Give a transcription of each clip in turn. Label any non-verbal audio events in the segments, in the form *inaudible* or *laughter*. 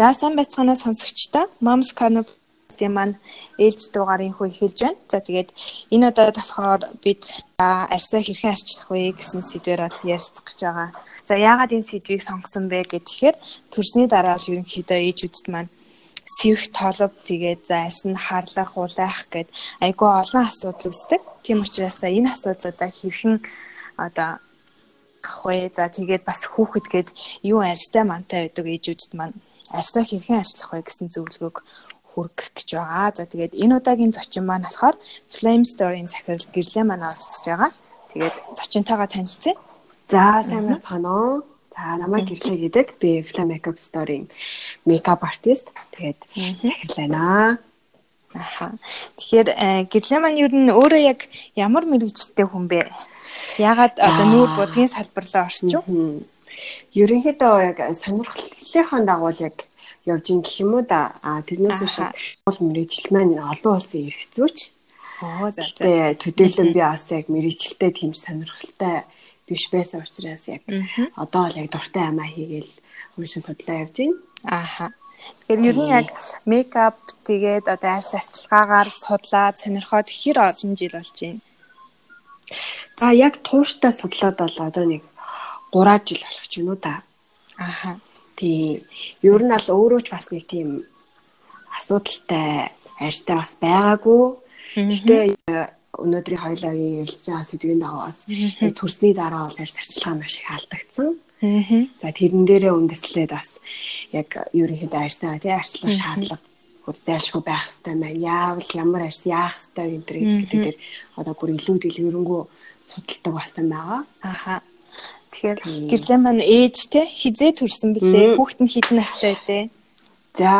За сайн байцгаана сонсогчдоо. Moms Corner тийм маань ээлж дугаарын хөө эхэлж байна. За тэгээд энэ удаад болохоор бид арьсаа хэрхэн арчлах вэ гэсэн сэдвээр бол ярилцах гэж байгаа. За яагаад энэ сэдвийг сонгосон бэ гэхээр төрсний дараа л ерөнхийдөө ээжүүдэд маань сэвх толов тэгээд за арьс нь харлах, улайх гэд айгүй олон асуудал үүсдэг. Тийм учраас энэ асуудлуудаа хэрхэн одоо авах вэ? За тэгээд бас хүүхэд гээд юу арьстай мантай байдаг ээжүүдэд маань арьсаа хэрхэн ажиллах вэ гэсэн зөвлөгөөг хүргэх гэж байгаа. За тэгээд энэ удаагийн зочин маань болохоор Flame Story-ийн захирал гэрлээ маань оролцож байгаа. Тэгээд зочинтойгоо танилцъя. За сайн байна уу? За намайг гэрлээ гэдэг. Би Flame Makeup Story-ийн makeup artist. Тэгээд захирлаа. Аха. Тэгэхээр э, гэрлээ маань ер нь өөрөө яг ямар мэрэгчлээ хүн бэ? Ягаад одоо нүүр будгийн салбарлаа орчих вэ? Ерөнхийдөө яг сонирхлынхаа дагуу яг явж ин гэх юм уу да. А тэрнээс биш бол мэрэгжил маань олон улсын эрх зүйч. Оо за за. Төдийлөн би бас яг мэрэгчлээ тийм сонирхолтой биш байсан учраас яг одоо л яг дуртай амаа хийгээл уншин судлаа явж байна. Ааха. Тэгэхээр ер нь яг мейкап тэгээд одоо арьс арчилгаагаар судлаад сонирхоод хэр олон жил болж байна. За яг тууштай судлаад бол одоо нэг 3 жил болох ч юм уу да. Ааха. Тийм. Ер нь аль өөрөө ч бас нэг тийм асуудалтай арьстай бас байгаагүй. Гэтэ өнөөдрийн хоёлаагийн ярилцсан сэдвийн дагуу бас төрсний дараа бол арьс арчилгаа маш их алдагдсан. За тэрэн дээрээ үндэслээд бас яг ерөнхийдөө арьсаа тий арчлах шаардлага зайлшгүй байх хэрэгтэй маань яавал ямар арьс яах хэрэгтэй гэдэг дээр одоо бүр илүү дэлгэрэнгүй судалдаг басан байгаа. Аха. Тэгэхээр гэрлээ маань ээж те хизээ төрсэн бэлээ. Хүүхэд нь хэдэн настай байлээ? За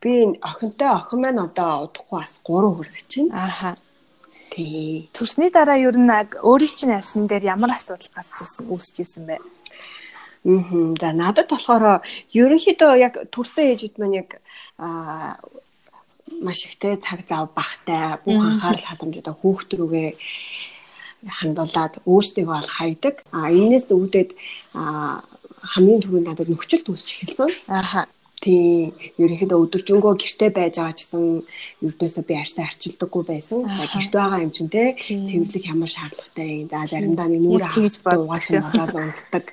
би охинтой охин маань одоо удахгүй бас 3 хүрэх чинь. Ааха. Тий. Төрсний дараа ер нь өөрийн чинь арьсан дээр ямар асуудал гарч ирсэн үүсэж ирсэн бэ? Мм. За надад болохоор ерөнхийдөө яг төрсэн ээжүүд маань яг аа маш ихтэй цаг зав багтай бүх анхаарал халамжуудаа хүүхд рүүгээ хандуулаад өөртөө бол хайдаг. А энэс үүдээд хамгийн түрүүнд надад нөхцөл төсч эхэлсэн. Ааха. Тийм ерөнхийдөө өдөржингөө гэрте байж байгаа гэсэн ердөөсөө би арьсаа арчилдаггүй байсан. Гэрт байгаа юм чинь те цэвэрлэг ямар шаардлагатай. За заримдаа нэг нүрэ хийж бодсон болоод унтдаг.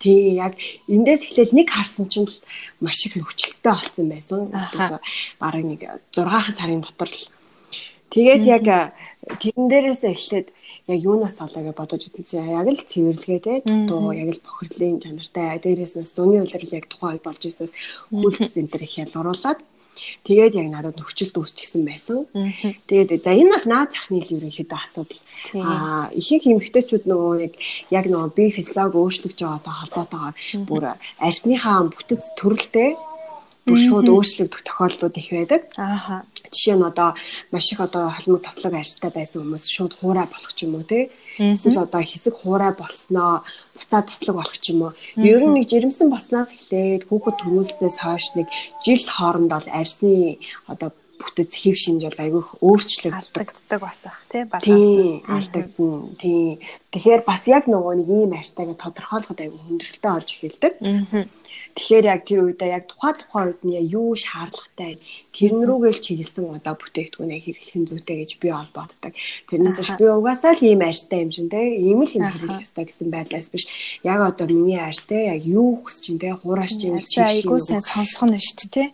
Тийм яг эндээс эхлээл нэг харсан чинь л маш их нөхцөлтэй болсон байсан. Бараг нэг 6 сарын дотор л тэгээд яг тэрэн дээрээс эхлээд яг юунаас олоо гэж бодож үзсэн. Яг л цэвэрлэгээ те дуу яг л бохирлын чанартай дээрээс нас зуны үйлрэл яг тухайн үед болж ирсээс хөлс центр их ялгаруулад Тэгээд яг надад нөхцөлд үүсчихсэн байсан. Тэгээд за энэ бол наад захны л ерөнхийдөө асуудал. Аа ихэнх эмэгтэйчүүд нөгөө нэг яг нөгөө бие физиологи өөрчлөгдөж байгаатай холбоотойгоор бүр арьсныхаа бүтэц төрөлтэй бүр шууд өөрчлөгдөх тохиолдлууд их байдаг. Ааха. Жишээ нь одоо маш их одоо холмог тослог арьстай байсан хүмүүс шууд хуурай болох ч юм уу тий. Эсвэл одоо хэсэг хуурай болсноо буцаад тослог болох ч юм уу. Ер нь нэг жирэмсэн болсноос эхлээд хүүхэд төрүүлснээс хойш нэг жил хооронд бол арьсны одоо бүтэц хэв шинж бол айгүйх өөрчлөгддөг. Бас ах тий баланс алдагдана. Тий. Тэгэхээр бас яг нөгөө нэг ийм арьстайгаа тодорхойлоход айгүй хүндрэлтэй орж эхэлдэг Тэгэхээр яг тэр үедээ яг тухайн тухайн үед нь юу шаардлагатай тэрэн рүүгээл чиглэсэн одоо бүтээгдэхүүнээ хэрэглэх зүйтэй гэж би ол боддог. Тэрнээс биш би угаасаа л ийм арьстай юм шин те ийм л юм хэрэглэх ёстой гэсэн байдлаас биш. Яг одоо миний арьс те яг юу хүсэж чинь те хуураач чинь чиглэх айгуу сайн сонсох нь шүү дээ те.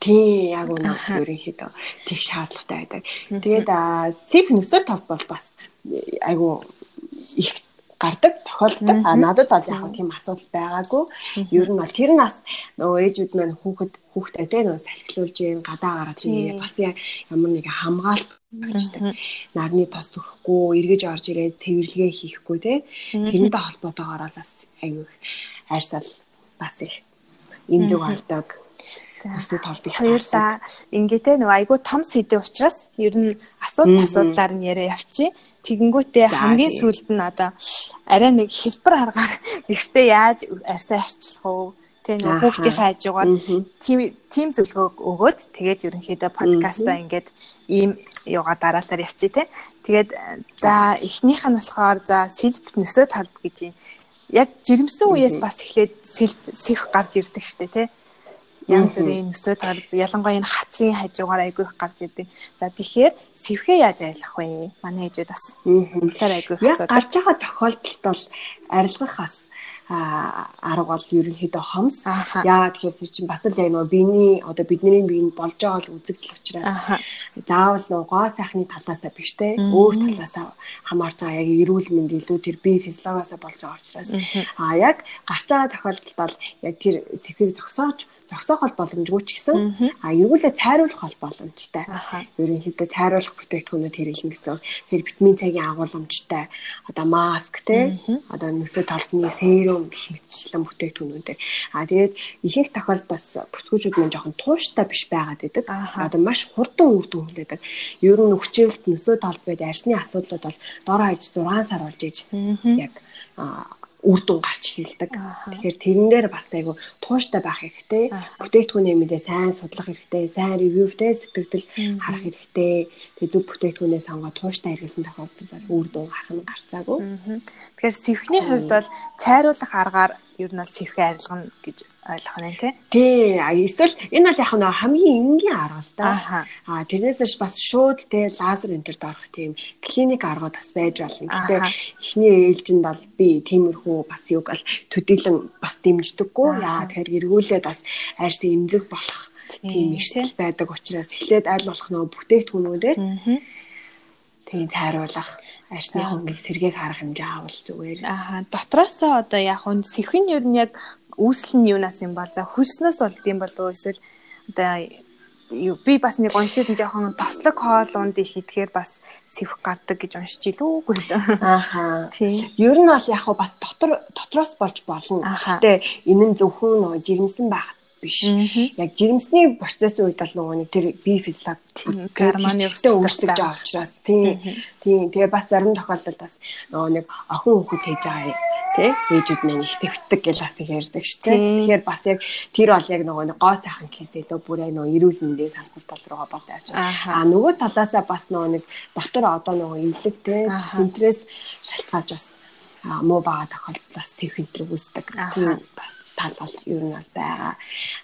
Тий, яг үнэ ерөнхийдөө. Тэг шаардлагатай байдаг. Тэгээд сип нөсөө тал бол бас айгу их гардаг тохиолддог. А надад бол яг тийм асуудал байгаагүй. Ер нь бол тэр нас нөгөө ээжүүд маань хүүхэд хүүхдээ тэ нөгөө салхилуулж ийн гадаа гараад чинь бас ямар нэг хамгаалт болчдаг. Нарны тос төрөхгүй, эргэж орж ирээд цэвэрлэгээ хийхгүй тэ. Тэрнтэй холбоотойгоор бас аюу хайрсал бас их энэ зүг алдаг өсөд толбих. Хоёулаа ингээ те нөгөө айгүй том сэдв учраас ер нь асуудал асуудлаар нь яриа явчих. Тэгэнгүүтээ хамгийн сүүлд нь одоо арай нэг хэлбэр аргаар *laughs* ихтэй яаж арьсаа арчлах уу? Тэ нөгөө хүүхдийнхээ хажуугаар тийм тийм зөвлөгөө өгөөд тэгээд ерөнхийдөө подкастаа ингээд ийм юугаа дараалал явчих те. Тэгээд за эхнийх нь болохоор за сэлб нөсөө талд гэж юм. Яг жирэмсэн үеэс бас эхлээд сэлб сэх гарч ирдэг штэ те янз бүрийн нөсөө тал ялангуяа энэ хацрын хажуугаар айгүй их гарч идэв. За тэгэхээр сэвхээ яаж арилгах вэ? Манай ээжүүд бас. Энэ талаар айгүй их асуудаг. Гарч байгаа тохиолдолд бол арилгах бас арга бол ерөнхийдөө хомс. Яагаад тэгэхээр тэр чинь бас л яг нөгөө биений одоо бидний бие нь болж байгаа бол үзэгдэл учраас заавал нөгөө гоо сайхны талаасаа биш те өөр талаасаа хамаарч байгаа яг эрүүл мэнд илүү тэр бие физиологоосаа болж байгаа учраас а яг гарч байгаа тохиолдолд бол яг тэр сэхийг зогсоож зогсоох бол боломжгүй ч гэсэн а эргүүлээ цайруулах бол боломжтой. Ерөнхийдөө цайруулах бүтээгдэхүүнүүд хэрэглэн гэсэн. Тэр витамин цагийн агуулмжтай одоо маск те одоо нөсөө толгоны серум гэх мэтчлэн бүтээгдэхүүнүүд. А тэгээд ихэнх тохиолдолд бас бүсгүүчүүд мань жоохон тууштай биш байгаад байдаг. Одоо маш хурдан үр дүн хүлээдэг. Ер нь өвчлөлт нөсөө толгой гэдэг арсны асуудлууд бол дор хаяж 6 сар болж иж яг үр дүн гарч хэлдэг. Тэгэхээр тэрэн дээр бас айгу тууштай байх хэрэгтэй. Бүтээгдэхүүнээ мэдээ сайн судлах хэрэгтэй, сайн ревювтэй сэтгэл харах хэрэгтэй. Тэгээ зөв бүтээгдэхүүнээ сонгоод тууштай хэрэглэсэн тохиолдолд үр дүн гарах нь гарцаагүй. Тэгэхээр сэвхний хувьд бол цайруулах аргаар ер нь бол сэвхээ арилгана гэж ойлгох нь тий. Тий. Эсвэл энэ бол яг нь хамгийн энгийн арга л да. Аа тэрнээс бас шууд те лазер энтерд орох тийм клиник аргууд бас байж болно. Гэтэ эхний ээлжинд бол би тиймэрхүү бас юг бол төдийлөн бас дэмждэггүй. Яа тэгэхээр эргүүлээд бас арьс эмзэг болох тийм эрсдэл байдаг учраас эхлээд аль болох нөгөө бүтээгдэхүүнүүдээр тийм цайруулах арьсны хөнгөлөг сэргээг харах хэмжээ авал зүгээр. Аа дотроосоо одоо яг хүн сэхэн ер нь яг үүсэл нь юунаас юм бол за хөлснөөс болд юм болов уу эсвэл одоо би бас нэг уншижсэн жоохон тослог хоолунд их идэхээр бас сэвх гардаг гэж уншиж илүүгүй л. Ааха. Тийм. Ер нь бол яг бас дотор дотроос болж болно. Гэтэ энэ нь зөвхөн нөгөө жирэмсэн байхад биш. Яг жирэмсний процессын үед бол нөгөө нэг тэр физиологи гормоны өөрчлөлт байгаа учраас тийм. Тийм. Тэгээ бас зарим тохиолдолд бас нөгөө нэг охин хүүхэд хийж байгаа тий ээжүүд маань их сэвтдэг гэж бас их ярьдаг шүү дээ. Тэгэхээр бас яг тэр бол яг нөгөө нэг гоо сайхан гэхээс илүү бүр яг нөгөө эрүүл мэндийн салбар тал руугаа бол явж байгаа. Аа нөгөө талаасаа бас нөгөө нэг дотор одоо нөгөө эвлэг тий центрээс шалтгаалж бас муу бага тохиолдолд бас сэвхэнтрэг үүсдэг. Тийм бас тал бол ер нь бол байгаа.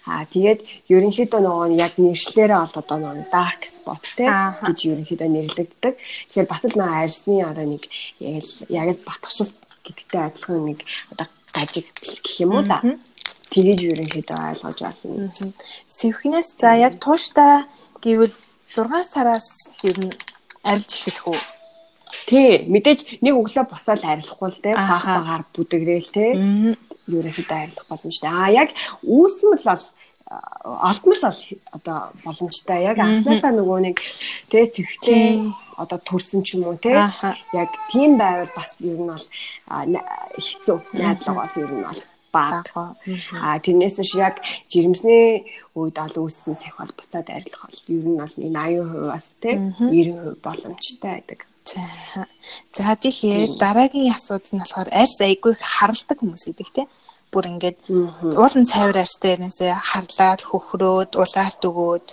Аа тэгээд ерөнхийдөө нөгөө яг нэршлэрээ бол одоо нөгөө dark spot те гэж ерөнхийдөө нэрлэгддэг. Тэгэхээр бас л нөгөө арьсны одоо нэг яг л яг л батгшил гэдэгтэй адилхан нэг одоо гажигдл гэх юм уу да. Тэгэж ерөнхийдөө ойлгож байна. Сэвхнээс за яг тууштай гэвэл 6 сараас ер нь арилж эхлэх үү? Тий, мэдээж нэг өглөө босоод арилахгүй л те, баах багаар бүдэгрээл те. Ерөнхийдөө арилах боломжтой. Аа яг үүсмэл бол олдмол бол одоо боломжтой. Яг анхнаасаа нөгөө нэг тэ сэвчээ одоо төрсөн ч юм уу те яг тийм байвал бас ер нь бол хэцүү. Найдлага бол ер нь бол баг. А тэрнээс ш яг жирэмсний үед ол үүссэн сах бол буцаад арилах бол ер нь бол 80% бас те 90% боломжтой байдаг. За. За тэгэхээр дараагийн асуудал нь болохоор арьс айгүй харалдаг хүмүүс гэдэг те бүр ингээд уулын цайвар арьстай нээсээ харлаад хөхрөөд улаалт өгөөд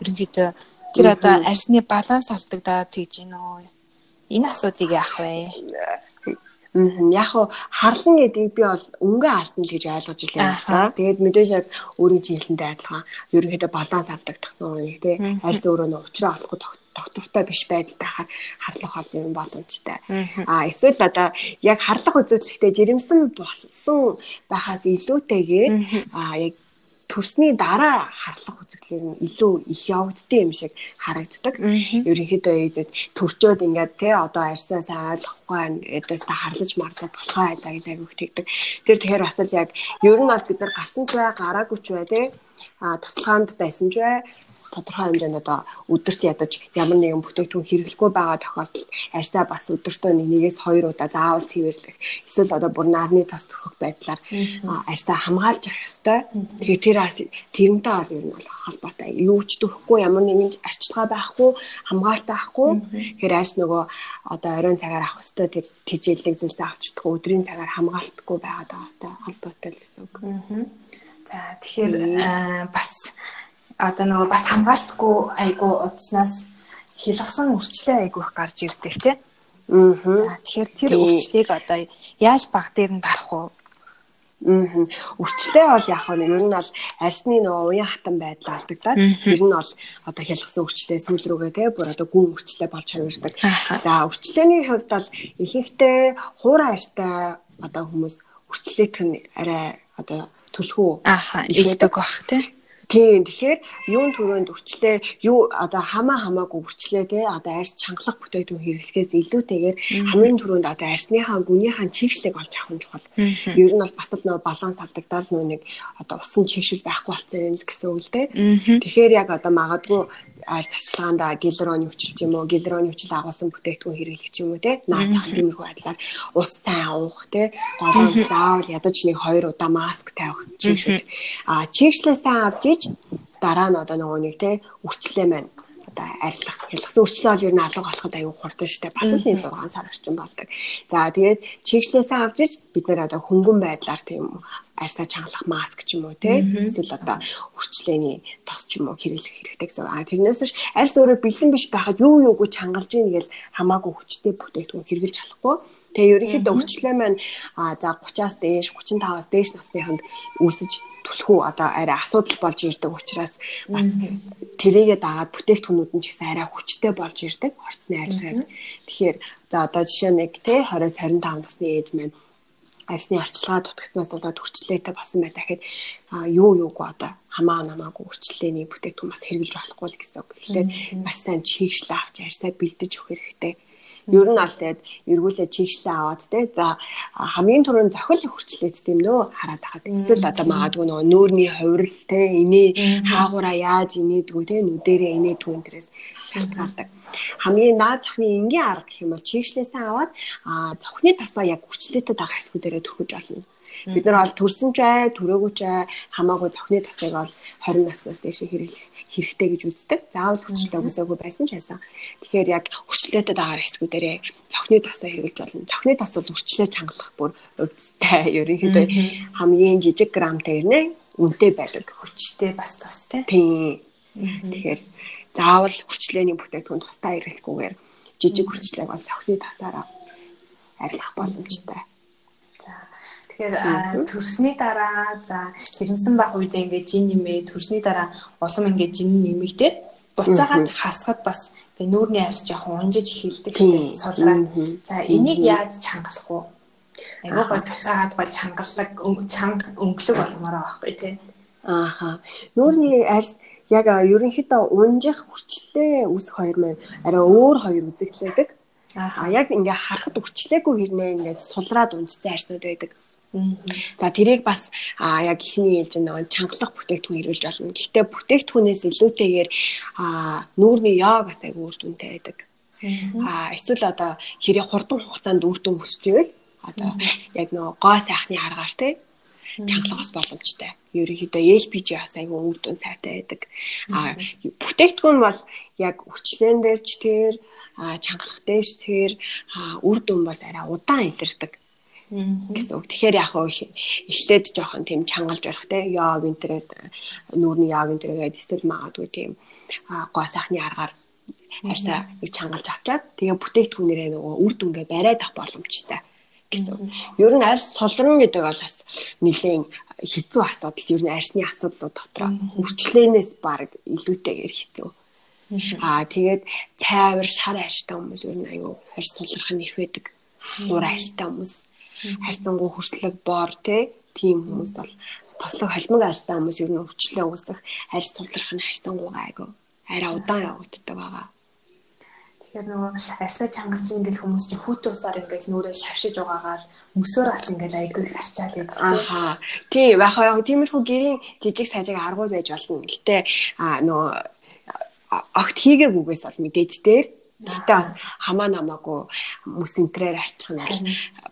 ерөнхийдөө тэр одоо арьсны баланс алдагдаад тэгж гин үү энэ асуудлыг яах вэ Яг харлан гэдгийг би бол өнгө алтан л гэж ойлгож илээ байна. Тэгээд мэдээж яг өөрийн жилсэндээ адилхан ерөнхийдөө баланс алдагдах нь тий. Арьс өөрөө нь уучраа олохгүй тогтвортой биш байдалтай харлах хол юм боломжтой. А эсвэл одоо яг харлах үзэгдлэгтээ жирэмсэн болсон байхаас илүүтэйгээр а яг төрсний дараа харлах үзэгдлэр нь илүү их явагддсан юм шиг харагддаг. Ерөнхийдөө эзэд төрчөөд ингээд те одоо арьсаа сайн ойлгохгүй эдээс та харлаж марлаад болохоо айлаа гэж айгүйх тэгдэг. Тэр тэгэхээр бас л яг ер нь бол бид нар гарсан ч бай, гараагүй ч бай те а таслаханд байсан ч бай тодорхой хэмжээнд одоо өдөрт ядаж ямар нэгэн бүтээгдэхүүн хэрэглэхгүй байгаа тохиолдолд арьсаа бас өдөртөө нэгээс хоёр удаа заавал цэвэрлэх эсвэл одоо бүр нарны тос төрөх байдлаар арьсаа хамгаалж явах ёстой. Тэгэхээр тэр тэрнтэй бол ер нь бол холбоотой. Юу ч төрөхгүй ямар нэгэн арчилгаа байхгүй, хамгаалалт байхгүй. Тэгэхээр арьс нөгөө одоо оройн цагаар авах ёстой тэр тижээлэг зүйлсээ авчдаггүй өдрийн цагаар хамгаалтгүй байгаад байгаатай холбоотой л гэсэн үг. За тэгэхээр бас одоо нөгөө бас хамгаалтгүй айгу удснаас хилгсан үрчлээ айгу их гарч ирдэг тий. Аа. Тэгэхээр тэр үрчлийг одоо яаж баг дээр нь дарах вэ? Аа. Үрчлээ бол яг нь ер нь бол арсны нөгөө уян хатан байдал алдагдаад ер нь бол одоо хялгсан үрчлээ сүүл рүүгээ те бүр одоо гүн үрчлээ болж хувирдаг. За үрчлээний хувьд бол ихэнхдээ хуурай арстай одоо хүмүүс үрчлээт нь арай одоо төлхөө ааха илдэг бах те Тийм. Тэгэхээр юун төрөнд өрчлөө юу одоо хамаа хамаагүй өрчлөө те одоо арьс чангалах бүтээгдэхүүн хэрэглэхээс илүүтэйгээр хамгийн түрүүнд одоо арьсныхаа гүнийхаа чигшлэг олж авах нь чухал. Ер нь бол бас л нөө баланс алдагдал нөө нэг одоо усан чигшил байхгүй болсон юм гэсэн үг л те. Тэгэхээр яг одоо магадгүй арьс арчилгаанда гилроны хүчил юм уу гилроны хүчил агуулсан бүтээгдэхүүн хэрэглэх юм уу те наад зах тиймэрхүү байдлаар ус сайн уух те долоон заавал ядаж нэг хоёр удаа маск тавих чигшүүл. А чигшлээ сайн авч иж дараа нь одоо нөгөө нэг те үрчлээ маань одоо арилгах хялгсан үрчлээ бол ер нь алга болоход аюу хурдан штэ бас л 6 сар орчим болдог. За тэгээд чигшлээсээ авч иж бид нэр одоо хөнгөн байдлаар тийм арьсаа чангалах маск ч юм уу те эсвэл одоо үрчлээний тос ч юм уу хэрэглэх хэрэгтэй гэсэн. А тэрнээс ш арьс өөрөө бэлэн биш байхад юу юугүй чангалж ийн гэж хамаагүй хүчтэй бүтээгдэхүүн хэрэглэж болохгүй. Тэгээ ерөнхийдөө үрчлээ маань а за 30-аас дээш 35-аас дээш насныханд үүсэж түлхүү одоо арай асуудал болж ирдэг учраас бас тэрийгэ дагаад бүтээгдэхүүнүүд нь ч гэсэн арай хүчтэй болж ирдэг орцны арилгыг. Тэгэхээр за одоо жишээ нэг те 20-с 25 насны ээж маань арьсны арчилгаа дутагснаас болоод хүрчлээтэй болсон байлаа гэхэд юу юугүй одоо хамаа намаагүй хүрчлээний бүтээгдэхүүн бас хэрэгжилж болохгүй л гэсэн үг. Тэгэхээр маш сайн чийгшлээ авч арьсаа бэлдэж өгөх хэрэгтэй. Ер нь аль тэгээд эргүүлээ чигшлээ аваад те за хамгийн түрүүнд зохил хурцлээд тийм нөө хараад тахад эсвэл одоо магадгүй нөгөө нөөрний хувирал те инээ хаагаараа яаж инээдгүү те нүдэрээ инээдгүү энэ шалтгаалдаг. Хамгийн наад захны энгийн арга гэх юм бол чигшлээсээ аваад зохины тосоо яг хурцлээтэй байгаа хэсгүүдээрээ төрхөж олно. Бид нар бол төрсөн ч ай, төрөөгүй ч ай хамаагүй зохины тосыг бол 20 наснаас дээш хэрэглэх хэрэгтэй гэж үздэг. Заавал хүчлээ өсөөгөө байсан ч байсан. Тэгэхээр яг хүчлээтэй дагаар хэсгүүдээрээ зохины тосоо хэрэглэж болно. Зохины тос бол хүчлээ чангалах бүр өвдөлттэй. Ерөнхийдөө хамгийн жижиг грамтай ирнэ үнэтэй байдаг. Хүчтэй бас тостэй. Тийм. Тэгэхээр заавал хүчлээний бүтээгдэхүүн тусдаа хэрэглэхгүйгээр жижиг хүчлээг бол зохины тосаараа арилгах боломжтой. Тэгэхээр төрсний дараа за жирэмсэн байх үедээ ингээд жин нэмээ төрсний дараа улам ингээд жин нэмэгдээ буцаагаад хасахад бас ингээд нүүрний арьс жоохон унжиж эхэлдэг шүү дээ сулраа. За энийг яаж чангалах вэ? Айгуу гой буцаагаад гой чангалаг чанга өнгөлөг болгомоор байхгүй тий. Ааха. Нүүрний арьс яг ерөнхийдөө унжих хүчлээ үсэх хоёр маань арай өөр хоёр үзэгдлээдэг. Аа яг ингээ харахад үрчлээгүй хэрнээ ингээд сулраад унжсан арьснууд байдаг. За тэрийг бас а яг ихний ээлж нөгөө чангалах бүтээгдэхүүн хэрэглэж болно. Гэхдээ бүтээгдэхүүнээс илүүтэйгээр а нүүрний яг бас айгүй үр дүнтэй байдаг. А эсвэл одоо хэрэг хурдан хугацаанд үр дүн өсчихвэл одоо яг нөгөө гоо сайхны аргаар те чангалах бас боломжтой. Ерөнхийдөө LPG бас айгүй үр дүн сайтай байдаг. А бүтээгдэхүүн бол яг үрчлэн дээр ч тэр чангалах дээр ч тэр үр дүн бол арай удаан илэрдэг гэсэн үг. Тэгэхээр яг хөө эхлээд жоохон тийм чангалж болох те яг энтерээ нүүрний яг энтэрэгээд эсвэл магадгүй тийм гоо сайхны аргаар харьцаа нэг чангалж авчаад тэгээ бүтээгдэхүүнээрээ нөгөө үр дүнгээ бариад авах боломжтой гэсэн. Ер нь арьс солрон гэдэг бол бас нэлээд хэцүү асуудал. Ер нь арьсны асуудлууд дотроо үрчлэнээс баг илүүтэйгээр хэцүү. Аа тэгээд цайвар шар арьстай хүмүүс ер нь аюу арьс сулрах нь их байдаг. Уур арьстай хүмүүс хайрцангуй хүрслэг бор тийм хүмүүс бол тослог холимог арьстай хүмүүс ер нь өвчлөө үүсэх арьс сулрах нь хайрцангуйгаа айгу арай удаан явагддаг байгаа. Тэгэхээр нөгөө арьсаа чангалж ингээл хүмүүс чинь хүүт усаар ингээл нүрээ шавшиж угаагаал мөсөөр бас ингээл айгүй их арчаал байдаг. Ааха. Тийм яг яг тиймэрхүү гэрийн жижиг сажиг аргууд байж болно. Гэтэ аа нөгөө огт хийгээгүйгээс бол мэдээж дээр Гэтэ бас хамаа намаагүй мөс энтрээр арчих нь бол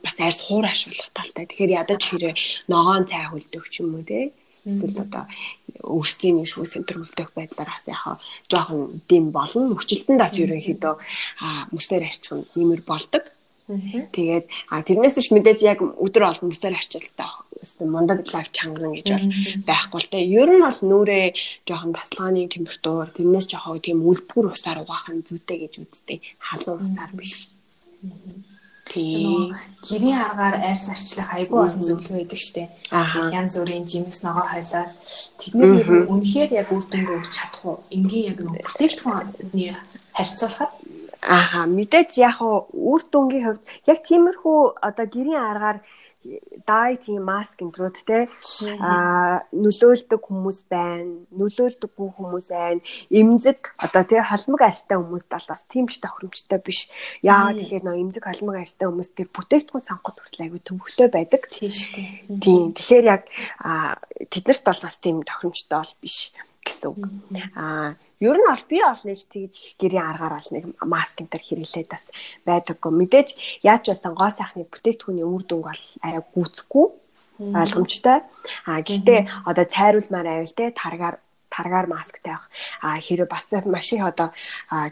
бас арьс хуур ашиглах талтай. Тэгэхээр ядаж хэрэг ногоон цай хөлдөх ч юм уу те. Эсвэл одоо өрцгийн шүү центр хөлдөх байдлаар бас яхаа жоохон дэм болно. Хүчлэлтэнд бас ерөнхийдөө мөсээр арчих нь нэмэр болдог. Тэгээд тэрнээс ч мэдээж яг өдөр олон мөсээр арчилтаа мундаг лаг чанган гэж бол байхгүй л те. Ер нь бол нүрээ жоохон тасалгааны температур тэрнээс жоохон тийм үлбгэр усаар угаах нь зүйтэй гэж үздэг. Халуун усаар биш. Тийм. Гэрийн аргаар арьс арчлах айгүй олон зөвлөгөө өгдөг штеп. Янз бүрийн жимс ногоо хойлол тэдний үнэхээр яг үр дүнгээ өгч чадах уу? Энгийн яг нэг бүтээгдэхүүний харьцуулахад Ааха мэдээж яг үр дүнгийн хувьд яг тиймэрхүү одоо гэрийн аргаар дай тийм маск энтрүүд те. А нөлөөлдөг хүмүүс байна нөлөөлдөггүй хүмүүс байна. Эмзэг одоо тий холмог арьстай хүмүүс талаас тийм ч тохиромжтой биш. Яа тэгэхээр нөө эмзэг холмог арьстай хүмүүс тэр бүтээгдэхүүн сонгоход хүртэл аягүй төвөгтэй байдаг. Тийм шүү тийм тэгэхээр яг тэднэрт бол бас тийм тохиромжтой бол биш гэсэн үг. Аа ер нь бол би бол нэг тэгж их гэрийн аргаар бол нэг маск энэ төр хэрэглээд бас байдаггүй. Мэдээж яаж ч утсан гоо сайхны бүтээгдэхүүний үр дүнг бол арай гүцэхгүй ойлгомжтой. Аа гэхдээ одоо цайруулмаар байвал те таргаар таргаар масктай авах. А хэрэв бас маш их одоо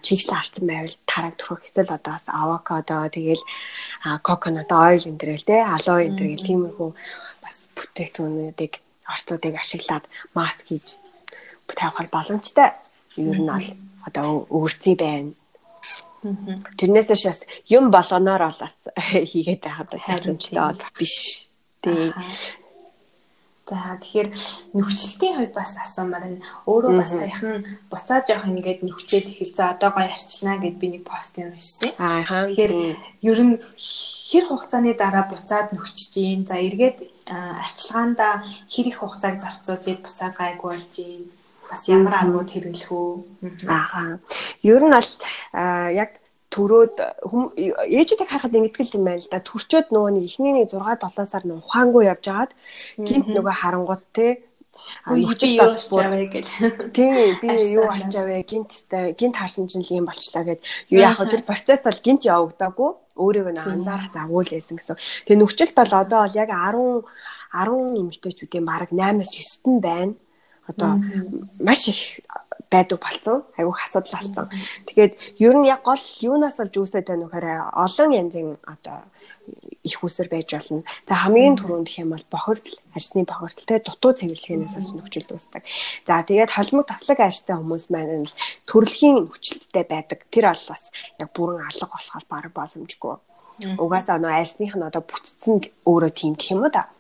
чигсэл алдсан байвал тараг түрхэх эсвэл одоо бас авокадо тэгэл коконат ойл энэ төр л те алоэ энэ төр гэх тиймэрхүү бас бүтээгдэхүүнүүдийг орцуудыг ашиглаад маск хийж тавих боломжтой. Ер нь бол одоо өвөрцөй байна. Тэрнээс бас юм болгоноор бол бас *laughs* хийгээд байхад боломжтой бол биш. Тий. За тэгэхээр нөхцөлтийн хувьд бас асуумаар энэ өөрөө бас саяхан буцаа жоох ингээд нөхчээд эхэл за одоо гоё арчлаа гэд би нэг пост юм хийсэн. Аа тэгэхээр ер нь хэр хугацааны дараа буцаад нөхчиж гин за эргээд арчилгаанда хэр их хугацааг зарцуулж буцаа гайгүй болж гин бас ямар аргууд хэрэглэх үү? Аа. Ер нь бол яг төрөөд ээжүүдийг харахад ингэдэг юм байна л да. Төрчөөд нөгөө нэг ихний нэг 6 7 сар нэг ухаангүй явж агаад гинт нөгөө харангууд те нөхцөл бас бүр гэл. Тийм би юу ачаавэ гинттэй гинт харсан чинь л юм болчлаа гэд. Юу яг тэр процесс бол гинт явагдаагүй өөрийгөө нэг анзаарах загвал байсан гэсэн. Тэгээ нөхцөлт бол одоо бол яг 10 10 эмэгтэйчүүдийн бараг 8-9 нь байна одоо маш их байдаг болсон. Айгүйх асуудал болсон. Тэгээд ер нь яг гол юунаас олж үүсээд байна вэхээр олон янзын одоо их усэр байж болно. За хамгийн түрүүнд гэх юм бол бохирдол, арсны бохирдолтой дутуу цэвэрлэхээс олж нөхцөл үүсдэг. За тэгээд холимог таслаг арьстай хүмүүс маань л төрөлхийн нөхцөлттэй байдаг. Тэр бол бас яг бүрэн алга болох баг боломжгүй. Угаасаа нөө арьсных нь одоо бүтцэн өөрөө тийм гэх юм уу да.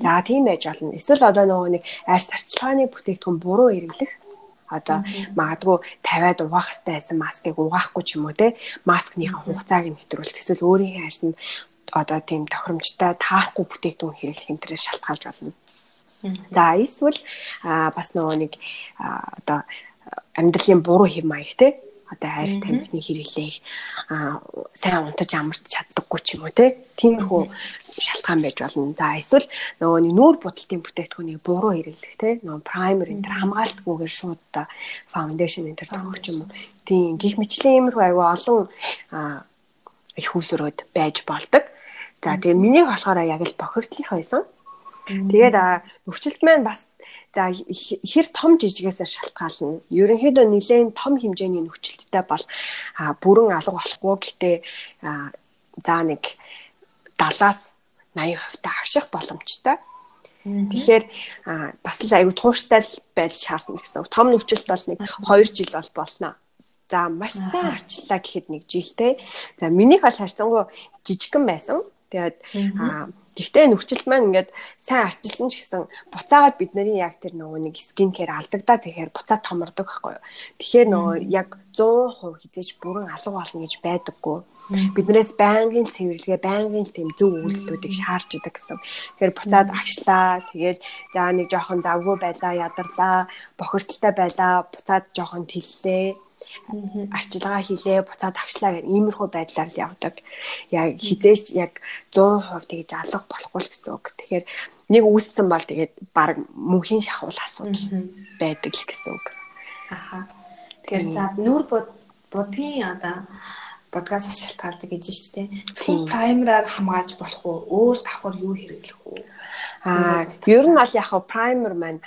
За тийм байж болно. Эсвэл одоо нөгөө нэг арьс арчилгааны бүтээгдэхүүн буруу хэрэглэх одоо магадгүй тавиад угаах хэрэгтэй байсан маскыг угаахгүй ч юм уу те маскныхаа хугацааг нь хэтрүүлэх эсвэл өөрийнхөө арьс нь одоо тийм тохиромжтой таарахгүй бүтээгдэхүүн хэрэглэх энэ төрөөр шалтгаалж болно. За эсвэл бас нөгөө нэг одоо амьдралын буруу хэм маяг те одоо хайр тамхины хэрэглээх сайн унтаж амарч чаддаггүй ч юм уу тиймэрхүү шалтгаан байж болно. За эсвэл нөгөө нүүр будалтын бүтээгдэхүүнийг буруу хэрэглэх те нөгөө праймер энэ төр хамгаалтгүйгээр шууд одоо фаундейшн энэ төр ч юм. Тийм гих мэтлэн иймэрхүү аюу олон их хүсрөөд байж болдог. За тэгээ миний болохоор яг л бохирдлын байсан. Тэгээд нөхцөлт маань бас За хэр том жижигээс шалтгаална. Ерөнхийдөө нэлээд том хэмжээний нөхцөлттэй бол бүрэн алга болохгүй гэхдээ за нэг 70-аас 80% та агших боломжтой. Тэгэхээр бас л аюу тууштай байж шаардна гэсэн. Том нөхцөлт бол нэг 2 жил бол болно. За маш сайн арчлаа гэхэд нэг жилтэй. За минийх бол харьцангуй жижигхэн байсан. Тэгээд Гэхдээ нөхцөлт маань ингээд сайн арчилсан ч гэсэн буцаагаад бид нарын яг тэр нөгөө нэг скин кэр алдагдаа тэгэхээр буцаад томордог байхгүй юу. Тэгэхээр нөгөө яг 100% хизээч бүрэн алга болно гэж байдаггүй. Биднээс байнгын цэвэрлэгээ, байнгын тийм зөв үйлдэлүүдийг шаарч идэг гэсэн. Тэгэхээр буцаад агшлаа. Тэгээд за нэг жоохон завгүй байлаа, ядарлаа, бохирдолтой байлаа, буцаад жоохон тэллээ арчилгаа хийлээ буцаад агшлаа гэх иймэрхүү байдлаар л явдаг. Яг хизээч яг 100% тэгж алга болохгүй л гэсэн үг. Тэгэхээр нэг үүссэн бол тэгээд баг мөнхийн шахуул асуудал байдаг л гэсэн үг. Аха. Тэгэхээр за нүур будгийн одоо подкаст шалтгаалдаг гэж байна шүү дээ. Зөвхөн праймераар хамгаалж болох уу? Өөр давхар юу хэрэглэх үү? Аа ер нь бол яг праймер маань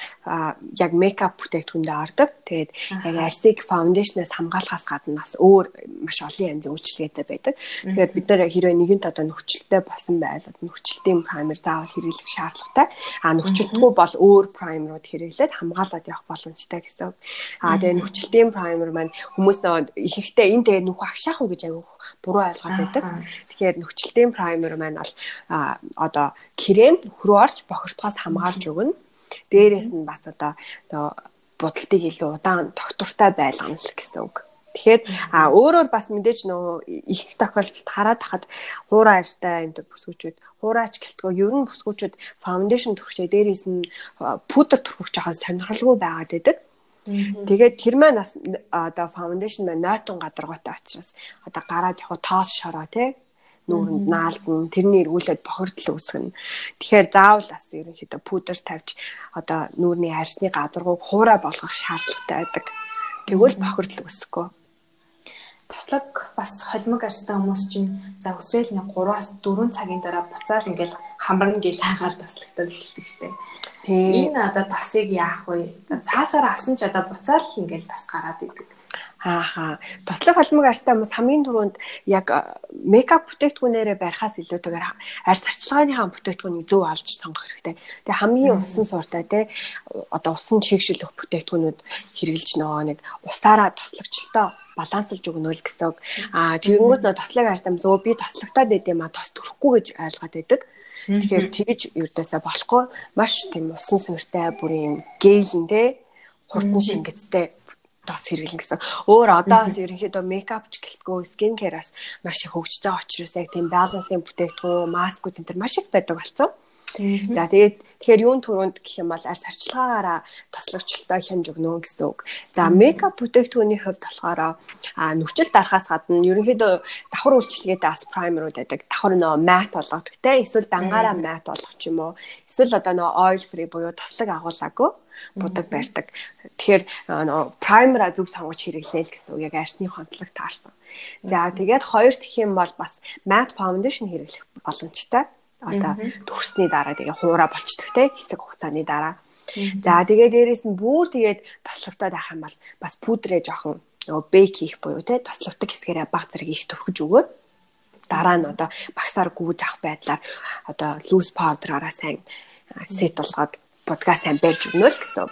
яг мейкап бүтээгдэхүүндээ ордог. Тэгээд яг арсик фаундейшнээс хамгаалахаас гадна бас өөр маш олон янзын үйлчлэгээтэй байдаг. Тэгэхээр бид нэр хэрвээ нэгэнт одоо нөхцөлтэй болсон байвал нөхцөлтийн праймер заавал хэрэглэх шаардлагатай. Аа нөхцөлтгүй бол өөр праймерууд хэрэглээд хамгаалаад явах боломжтой гэсэн. Аа тэгээд нөхцөлтийн праймер маань хүмүүс нөгөө ихэнхдээ энэ тэгээд нүх агшаах уу гэж аяг буруу ойлгоод байдаг. Тэгэхээр нөхцөлтийн праймер маань бол одоо крем хөрөө орж бохирдохоос хамгаалж өгнө. Дээрээс нь бас одоо будалтыг илүү удаан тогтвортой байлгана л гэсэн үг. Тэгэхээр а өөрөөр бас мэдээж нөө их тохиолдолд хараад хахад хуурай арьстай энэ бүсгүүчүүд хуурайч гэлтгөө ер нь бүсгүүчүүд фаундейшн төрөхчээ дээрээс нь пудр төрөх жоохон сонирхолгүй байгаад байдаг. Тэгээд тэр маань бас одоо фаундейшн маань нойтон гадаргуутай учраас одоо гараад яг тоос шороо тий нүүрэнд наалдна тэрний эргүүлээд бохирдол үүсгэнэ. Тэгэхээр заавал бас ерөнхийдөө пудр тавьж одоо нүүрний арьсны гадаргууг хуурай болгох шаардлагатай байдаг. Тэгвэл бохирдол үүсэхгүй таслаг бас холимог арьстай хүмүүс чинь за өсрэл нэг 3-аас 4 цагийн дараа буцаал ингээл хамрна гэл хаагаал таслагтал хэлдэг штеп. Энэ одоо тасыг яах вэ? Цаасаар авсан ч одоо буцаал ингээл тас гараад идэг. Ааха. Тослог холимог арьстай хүмүүс хамгийн түрүүнд яг мейкап бүтээгдэхүүнээрээ барихаас илүүтэйгээр арьс арчилгааныхаа бүтээгдэхүүнийг зөв олж сонгох хэрэгтэй. Тэгээ хамгийн усан сууртай те одоо усан чигшүүлэх бүтээгдэхүүнүүд хэрэгжилж нөгөө нэг усаараа тослогчлолтоо балансалж өгнө л гэсэн. Аа тэгэнгүүт нөө тослог харьцам зөө би тослогтаад байд юм а тос төрөхгүй гэж ойлгоод байдаг. Тэгэхээр тэгж юрдасаа болохгүй маш тийм усан суурьтай бүр юм гээлэн те хурдан шингэцтэй тас хэрэглэн гэсэн. Өөр одоо бас ерөнхийдөө мейкапч гэлтгөө скин кераас маш их хөгжиж байгаа учраас яг тийм балансын бүтээгдэхүүн, маскууд энэ төр маш их байдаг болсон. За тэгээд тэгэхээр юун түрүүнд гэх юм бол арьс арчилгаагаараа тослогчлолтой хямж өгнө гэсэн үг. За мейкап бүтээгдэхүүний хувьд болохоор а нүчил дарахаас гадна ерөнхийдөө давхар үйлчлэгээтэй бас праймерууд байдаг. Давхар нөө мат болгодог те эсвэл дангаараа мат болгох юм уу. Эсвэл одоо нөө oil free буюу тослог агуулаагүй будаг барьдаг. Тэгэхээр нөө праймера зөв сонгож хэрэглэе л гэсэн үг. Яг арьсны хондлог таарсан. За тэгээд хоёр дэх юм бол бас matte foundation хэрэглэх боломжтой одоо төгссний дараа тэгээ хуура болчдөг те хэсэг хугацааны дараа. За тэгээ дээрэс нь бүр тэгээд тослогтой байх юм бол бас пудрээ жоохон нөгөө бейк хийх буюу те тослогтой хэсгээрээ баг зэрэг их төрхөж өгөөд дараа нь одоо багсаар гүйж авах байдлаар одоо loose powder-аараа сайн сет болгоод будгаа сайн барьж өгнө л гэсэн.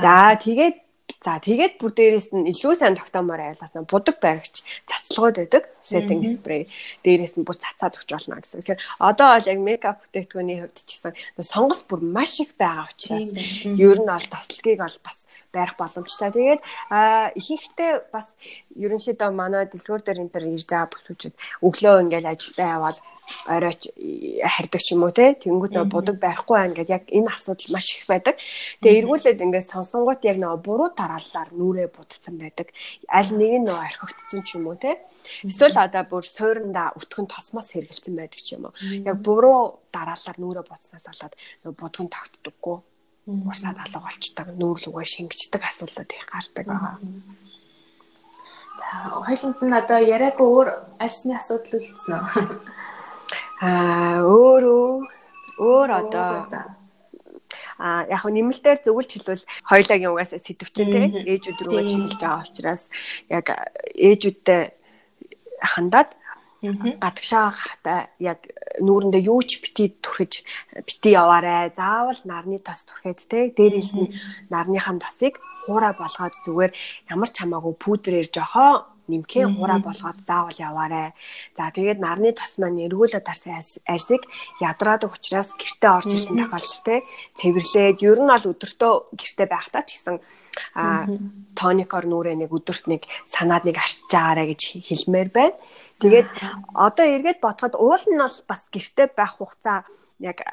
За тэгээд За тэгээд бүр дээрэс нь илүү сайн тогтоомоор айлгаснаа будаг баригч цацлагууд байдаг. Setting spray дээрэс нь бүр цацаад өгч болно гэсэн. Тэгэхээр одоо бол яг мейкап бүтээгдэхүүний хувьд ч гэсэн сонголт бүр маш их байгаа учраас ер нь бол тослогийг бол бас барих боломжтой. Тэгээд ихэнхдээ бас ерөнхийдөө манай дэлгүүр дээр энэ төр ирж байгаа бүсүүчүүд өглөө ингээл ажилдаа явбал оройч хардаг ч юм уу те тэнгууд нөө будаг байхгүй байна гэдээ яг энэ асуудал маш их байдаг. Тэгээ эргүүлээд ингээд сонсонгууд яг нөө буруу дарааллаар нүрээ будсан байдаг. Аль нэг нь нөө орхигдсон ч юм уу те. Эсвэл одоо бүр суурандаа өтгөн тосмос хэргэлцэн байдаг ч юм уу. Яг буруу дарааллаар нүрээ будснаас болоод нөө будган тогтдоггүй. Урсаад алга болчдаг, нүүр лүгөө шингэждэг асуудлууд их гардаг байгаа. За, хоёуланд нь одоо яриаг өөр арсны асуудал үлдсэн үү? *laughs* Аа, өөрөө өөр одоо. А яг нь нэмэлтээр зөвлөж хэлвэл хоёулагийн угаас сэтвчин те ээжүүд рүүгээ чиглэж байгаа учраас яг ээжүүдтэй хандаад гадагшаа гарахтаа яг нүүрэндээ юу ч бити түрхэж бити яваарэ. Заавал нарны тос түрхээд те. Дээрээс нь нарныхан тосыг хуурай болгоод зүгээр ямар ч хамаагүй пудрээр жохоо нимхээ хураа болгоод заавал яваарэ. За тэгээд нарны тос маань эргүүлээд тарсан арьсыг ядраадаг учраас гэртээ орж ирсэн тохиолдолтой цэвэрлээд ер нь бол өдөртөө гэртээ байхдаа ч гэсэн а тоникор нүрээ нэг өдөрт нэг санаад нэг арчиж байгаарэ гэж хэлмээр байна. Тэгээд одоо эргээд бодоход уул нь бол бас гэрте байх хугацаа яг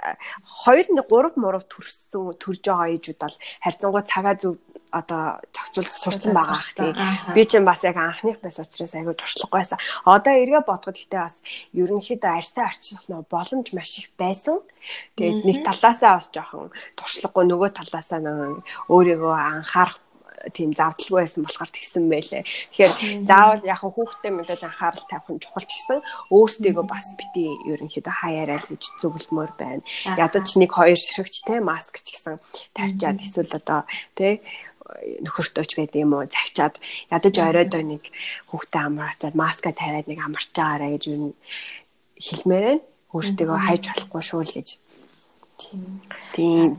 2 3 мурав төрсөн төрж байгаа ээжүүд бол харьцангуй цагаа зөв одоо зохицуулж сурсан байгаа хэрэг. Би ч бас яг анхных байс учраас айгүй туршлагагүй байсан. Одоо эргээ бодоход ихтэй бас ерөнхийдөө арьсаа арчлах нөө боломж маш их байсан. Тэгээд нэг талаасаа бас жоохон туршлагагүй нөгөө талаасаа нөгөө өөрийгөө анхаарах тийм завдалгүй байсан болохоор тэгсэн байлээ. Тэгэхээр заавал яг хүүхдтэй мэдээж анхаарал тавих нь чухал ч гэсэн өөрсдийгөө бас бити ерөнхийдөө хаяарай л гэж зөвлөмөр байна. Ядаж нэг хоёр ширхэгч те маск ч гэсэн тавьчаад эсвэл одоо те нөхөртөөч байдаг юм уу цагчаад ядаж оройд нэг хүүхдээ амраачаад маска тавиад нэг амарч байгаарэ гэж юу хэлмээр байна. Өөртөө хайж болохгүй шүү л гэж. Тийм. Тийм.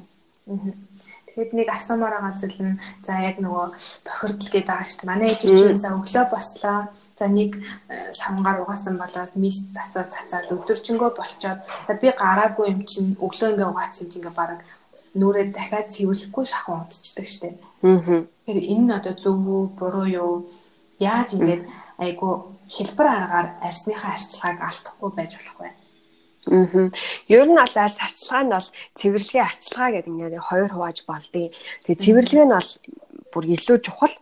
Тэгэд нэг асуумаар байгаа зүйл нь за яг нөгөө бохирдол гэдэг байгаа шүү дээ. Манай ээж чинь за өглөө бослоо. За нэг э, самгаар угаасан болоод мис цацаа цацаал өдөржингөө болчоод за би гараагүй юм чинь өглөө ингээ угаацсан чинь ингээ бараг нүрээ дахиад цэвэрлэхгүй шахуу унтчихдаг штеп. Аа. Тэгэхээр энэ нь одоо зөв үү, буруу юу? Яаж ингээд айгу хэлбэр аргаар арсныхаа арчилгааг алдахгүй байж болох вэ? Аа. Ер нь бол арс арчилгаа нь бол цэвэрлэгийн арчилгаа гэдэг ингээд хоёр хувааж болдгийг. Тэгээ цэвэрлэг нь бол бүр илүү чухал.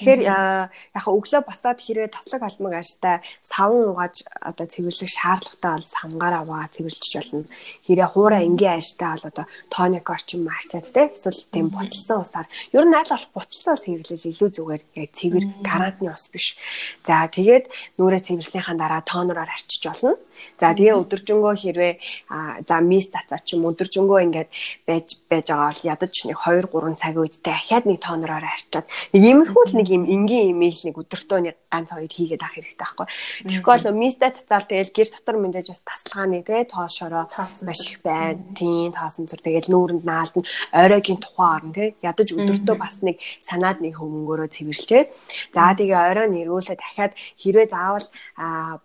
Тэгэхээр яг өглөө босоод хэрвээ тослог алмаг арьстай савн угааж одоо цэвэрлэх шаардлагатай бол самгаараа угаа цэвэрлэж болно. Хэрэг хуурай энгийн арьстай бол одоо тоник орчим марцаад те эсвэл тийм буцалсан усаар ер нь аль болох буцалсан ус хэвлэл илүү зүгээр яг цэвэр гарантны ус биш. За тэгээд нүрээ цэвэрлснийхаа дараа тонороор арчиж болно. За тэгээ өдөржингөө хэрвээ за мис цацаа ч юм өдөржингөө ингээд байж байж байгаа бол ядаж нэг 2 3 цагийн үедээ дахиад нэг тонороор арчаад нэг иймэрхүү л нэг юм энгийн имэйл нэг өдөртөө нэг ганц хоёр хийгээд авах хэрэгтэй байхгүй. Тэгэхгүй бол мистэй цацаал тэгэл гэр дотор мэдээж бас таслахааны тэгээ тоос шороо маш их байна. Тийм тоосон зүр тэгэл нүүрэнд наалд нь оройгийн тухайн орн тэгээ ядаж өдөртөө бас нэг санаад нэг хөнгөөрөө цэвэрлжээ. За тэгээ орой нэрүүлээ дахиад хэрвээ заавал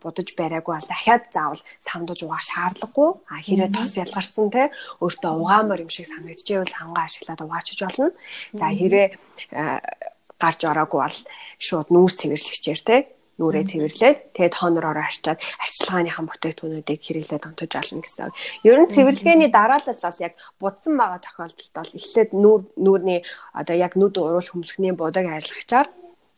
будаж бариагүй бол дахиад заавал самдаж угаах шаардлагагүй. А хэрвээ тос ялгарсан те өөртөө угаамаар юм шиг санагдчихвэл сангаа ашиглаад угаачиж болно. За хэрвээ гарч ороогүй бол шууд нүүр цэвэрлэгчээр те нүрээ цэвэрлээд тэгээд хонороор арчаад арчилгааныхан бүтээгдэхүүнүүдийг хэрэглээд онтож олно гэсэн. Ер нь цэвэрлэгээний дараалал бол яг будсан байгаа тохиолдолд бол эхлээд нүүр нүүрний одоо яг нүд уруул хөмсгний будаг арилгачаар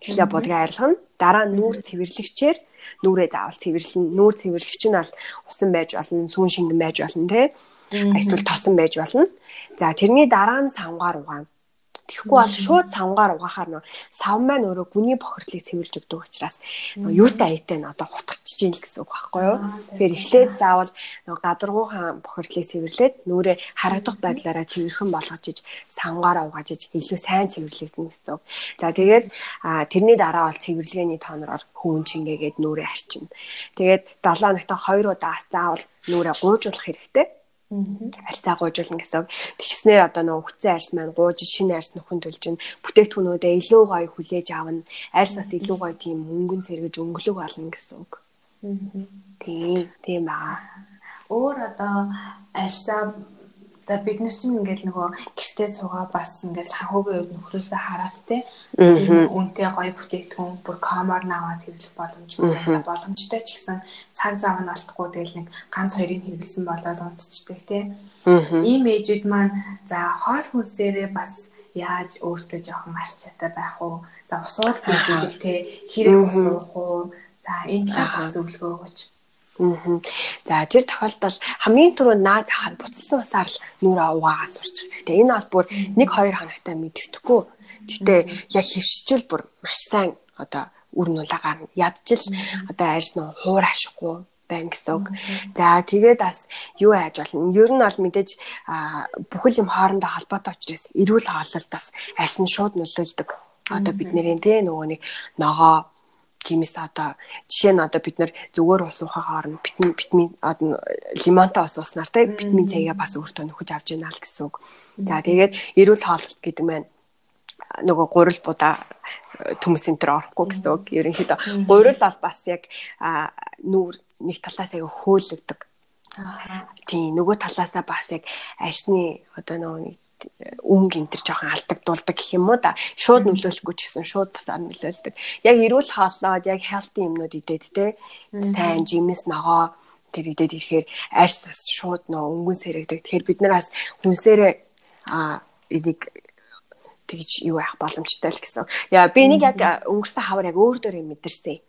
эхлээ будгийг арилгана. Дараа нь нүүр цэвэрлэгчээр нүрээ заавал цэвэрлэн. Нүүр цэвэрлэгч нь бол усан байж болно, сүүн шингэн байж болно те. Эсвэл тосон байж болно. За тэрний дараа нь савгаар угаана Тэгэхгүй бол шууд савгаар угаахаар нөө сав маань өөрөө гүний бохирдлыг цэвэрлж өгдөг учраас юутай аятай нь одоо хутгачих чинь л гэсэн үг байхгүй юу. Тэгэхээр эхлээд заавал нөгөө гадаргуухан бохирдлыг цэвэрлээд нүрээ харагдах байдлаараа цэвэрхэн болгож иж савгаараа угааж иж илүү сайн цэвэрлэгдэнэ гэсэн үг. За тэгээд тэрний дараа бол цэвэрлэгээний тооноор хүүн чингээгээд нүрээ арчина. Тэгээд 7 хоногт 2 удаас заавал нүрээ гуйжуулах хэрэгтэй арьсаа гуйжуулна гэсэн. Тэгснээр одоо нөгөө хүцэн арьс маань гууж шинэ арьс нөхөн төлж ин бүтээгдэхүүнүүдээ илүү гоё хүлээж авна. Арьс бас илүү гоё тийм өнгөн сэргэж өнгөлөг болно гэсэн үг. Тийм, тийм баа. Өөр одоо арьсаа За бид нар чинь ингээд нөгөө гэртээ суугаа бас ингээд санхүүгийн хувьд нөхрөөсөө хараад те тийм үнэтэй гоё бүтээгдэхүүн бүр комор наваад хэрэглэх боломжгүй байна. Боломжтой ч гэсэн цаг зав нь алдахгүй тэгэл нэг ганц хоёрыг хэрэглэсэн болоод унтчихдаг те. Ийм ээжүүд маань за хоол хүнсээрээ бас яаж өөртөө жоохон арч чадаа байх уу? За усуул гэдэг те хэрэг усуух уу? За энэ талаар зөвлөгөө өгөөч. Аа. За тэр тохиолдолд хамгийн түрүү наад захаар буцалсан усаар л нүрээ угаагаа сурчих хэрэгтэй. Энэ бол бүр 1 2 хоногтай мэддэхгүй. Гэтэ яг хөвшчүүл бүр маш сайн одоо үр нулагаар ядчил одоо арьс нь хуур ашихгүй байна гэсэн үг. За тэгээд бас юу яаж болно? Ер нь бол мэдээж бүхэл юм хоорондоо холбоотой учраас эрүүл хооллолд бас арьс нь шууд нөлөөлдөг. Одоо бид нэрийн тэ нөгөө нэг ногоо тиймээс одоо жишээ нь одоо бид нар зүгээр ус уухаар нь витамин витамин лимонтой ус ууснаар те витамин С-ийг бас өөртөө нөхөж авч яана л гэсэн үг. За тэгээд эрүүл хооллолт гэдэг маань нөгөө гурил будаа төмс энтер орохгүй гэсэн үг. Ерөнхийдөө гурил бол бас яг нүүр нэг талаас аяга хөөлөгдөг. Тийм нөгөө талаасаа бас яг арсны одоо нөгөө өнгө энтер жоохон алдагдуулдаг гэх юм уу да. Шууд нөлөөлөхгүй ч гэсэн шууд бусаар нөлөөлдөг. Яг эрүүл хооллоод яг healthy юмнууд идээд те сайн жимс ногоо тэр идээд ирэхээр арьс бас шууд нөө өнгөн сэрэгдэг. Тэгэхээр бид нар бас хүнсээрээ а энийг тэгж юу яах боломжтой л гэсэн. Яа би нэг яг өнгөрсөн хавар яг өөр дөөрөө мэдэрсэн.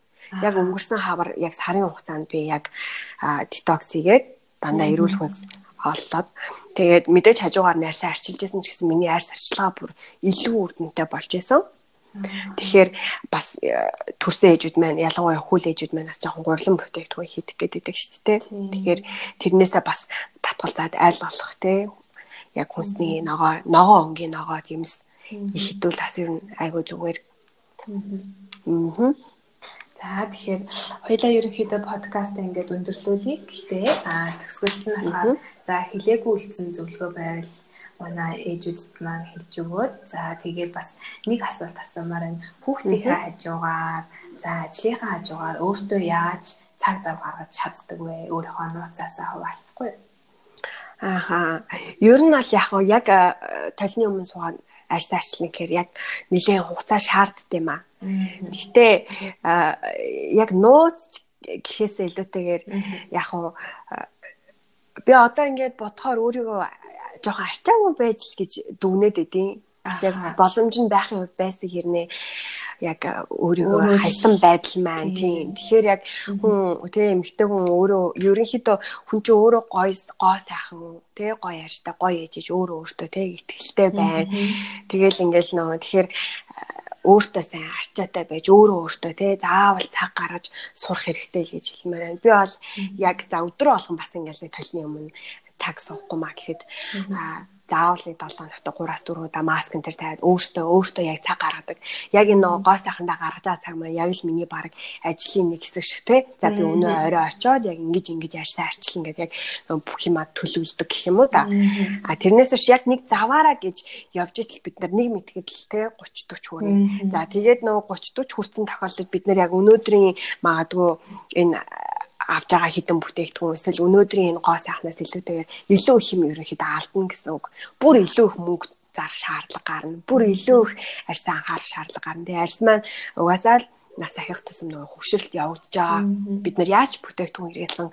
Яг өнгөрсөн хавар яг сарын хугацаанд би яг детокс хийгээд дандаа эрүүл хүнс оллоод тэгээд мэдээж хажуугаар найрсаа арчилж исэн ч гэсэн миний арьс арчилгаа бүр илүү үр дүнтэй болж исэн. Тэгэхээр бас э, төрсэн ээжүүд маань ялангуяа хүл ээжүүд маань бас жоохон гурлан бүтээгдэхүүн хийдэг гэдэг шүү дээ. Тэгэхээр тэрнээсээ бас татгалзаад айл болох те яг хүнсний ногоо ногоо өнгийн ногоо жимс их хідүүл бас ер нь айгүй зүгээр. Аа. За тэгэхээр хоёлаа ерөнхийдөө подкаст ингээд өндөрлүүлье. Гэтэ а төгсгөлт нь болохоор за хилээгүй үлдсэн зөвлөгөө байвал манай ээжүүдэд маань хэлж өгөөд за тэгээ бас нэг асуулт асуумаар энэ хүүхдийнхээ хажуугаар за ажлынхаа хажуугаар өөртөө яаж цаг зав гаргаж чаддаг вэ? Өөрийнхөө нууцаасаа хуваалцахгүй юу? Ааха. Ер нь бол яг яг э, толны өмнө суугаад арьс арчлан гэхээр яг нэлээд хугацаа шаарддаг юм аа. Гэтэ яг нууц гэхээсээ илүүтэйгээр яг хуу би одоо ингээд бодохоор өөрийгөө жоохон арчаагүй байж л гэж дүгнээд идэв. Яг боломж нь байхын хувьд байсан хэрнээ. Яг өөрийгөө хайсан байдал маань тийм. Тэгэхээр яг хүн тэгээ эмэгтэй хүн өөрөө ерөнхийдөө хүн чинь өөрөө гоё гоо сайхан тэгээ гоё ярьтай гоё ээжэж өөрөө өөртөө тэгээ ихтгэлтэй байна. Тэгээл ингээл нөө тэгэхээр өөртөө сайн арчаатай байж өөрөө өөртөө тий заавал цаг гаргаж сурах хэрэгтэй л гэж хэлмээр байна. Би бол яг за өдрө болгон бас ингээл нэг толны өмнө таг суухгүй маа гэхэд заавал 7 хоногт 3-аас 4 удаа маск энэ төр тавиад өөртөө өөртөө яг цаг гаргадаг. Яг энэ нөгөө гоо сайхандаа гаргаж байгаа цаг маань яг л миний баг ажлын нэг хэсэг шиг те. За би өнөө орой очоод яг ингэж ингэж арьсаа арчлан гэдэг яг бүх юмаа төлөвлөдөг гэх юм уу да. А тэрнээс биш яг нэг заваараа гэж явж итэл бид нар нэг мэтгэл те 30 40 хүрнэ. За тэгээд нөгөө 30 40 хүрсэн тохиолдолд бид нар яг өнөөдрийн магадгүй энэ авж байгаа хідэн бүтээгдэхүүн эсвэл өнөөдрийн энэ гоо сайхнаас илүүтэйгээр илүү их юм ерөнхийдөө алдна гэсэн үг. Бүр илүү их мөнгө зарах шаардлага гарна. Бүр илүү их арьс анхаарах шаардлага гарна. Тэгээ арьс маань угаасаа л нас ахих тусам нөгөө хөшрөлт явагдаж байгаа. Бид нар яаж бүтээгдэхүүн хэрэглэн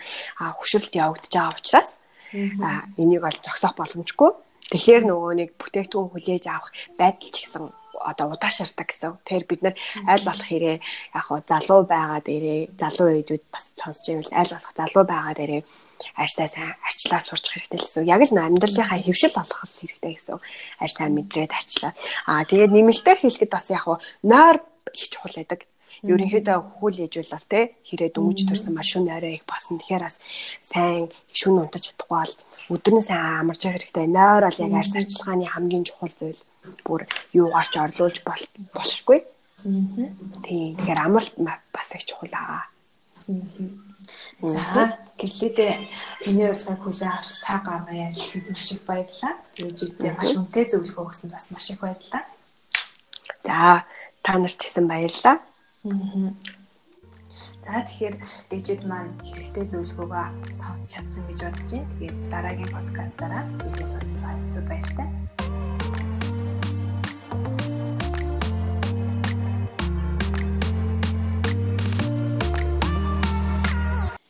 хөшрөлт явагдаж байгаа учраас энийг бол зогсоох боломжгүй. Тэгэхээр нөгөө нэг бүтээгдэхүүн хүлээж авах байдал ч гэсэн одоо удаашардаг гэсэн. Тэгэхээр бид нар аль болох хэрэг яг хоо залуу байгаа дээрээ залуу ээжүүд бас сонсож байвал аль болох залуу байгаа дээрээ арьсаа сайн арчлаа сурч хэрэгтэй л гэсэн. Яг л амьдралынхаа хөвшил олох хэрэгтэй гэсэн. Арь сайн мэдрээд арчлаа. Аа тэгээд нэмэлтээр хэлэхэд бас яг хоо нойр их чухал байдаг ерөнхийдөө хүл ээжүүл бас те хэрэг дөнгөж төрсэн маш шүн орой их басан. Тэгэхээр бас сайн шүн унтаж чадахгүй бол өдөр нь сайн амарч явах хэрэгтэй. Нойр бол яг арьс арчилгааны хамгийн чухал зүйл. Бүр юугаарч орлуулж болшгүй. Тийм. Тэгэхээр амралт бас их чухал аа. За гэрлээдээ миний урилгыг хүлээн авч цаг гарган ярилцсанд маш их баярлалаа. Ээжүүдээ маш үнэтэй зөвлөгөө өгсөнд бас маш их баярлалаа. За та нарт ч гэсэн баярлалаа. За тэгэхээр дэжид маань хэрэгтэй зөвлөгөөгөө сонсч чадсан гэж бодож байна. Тэгээд дараагийн подкастаараа ирээд уулзъя. Баяртай.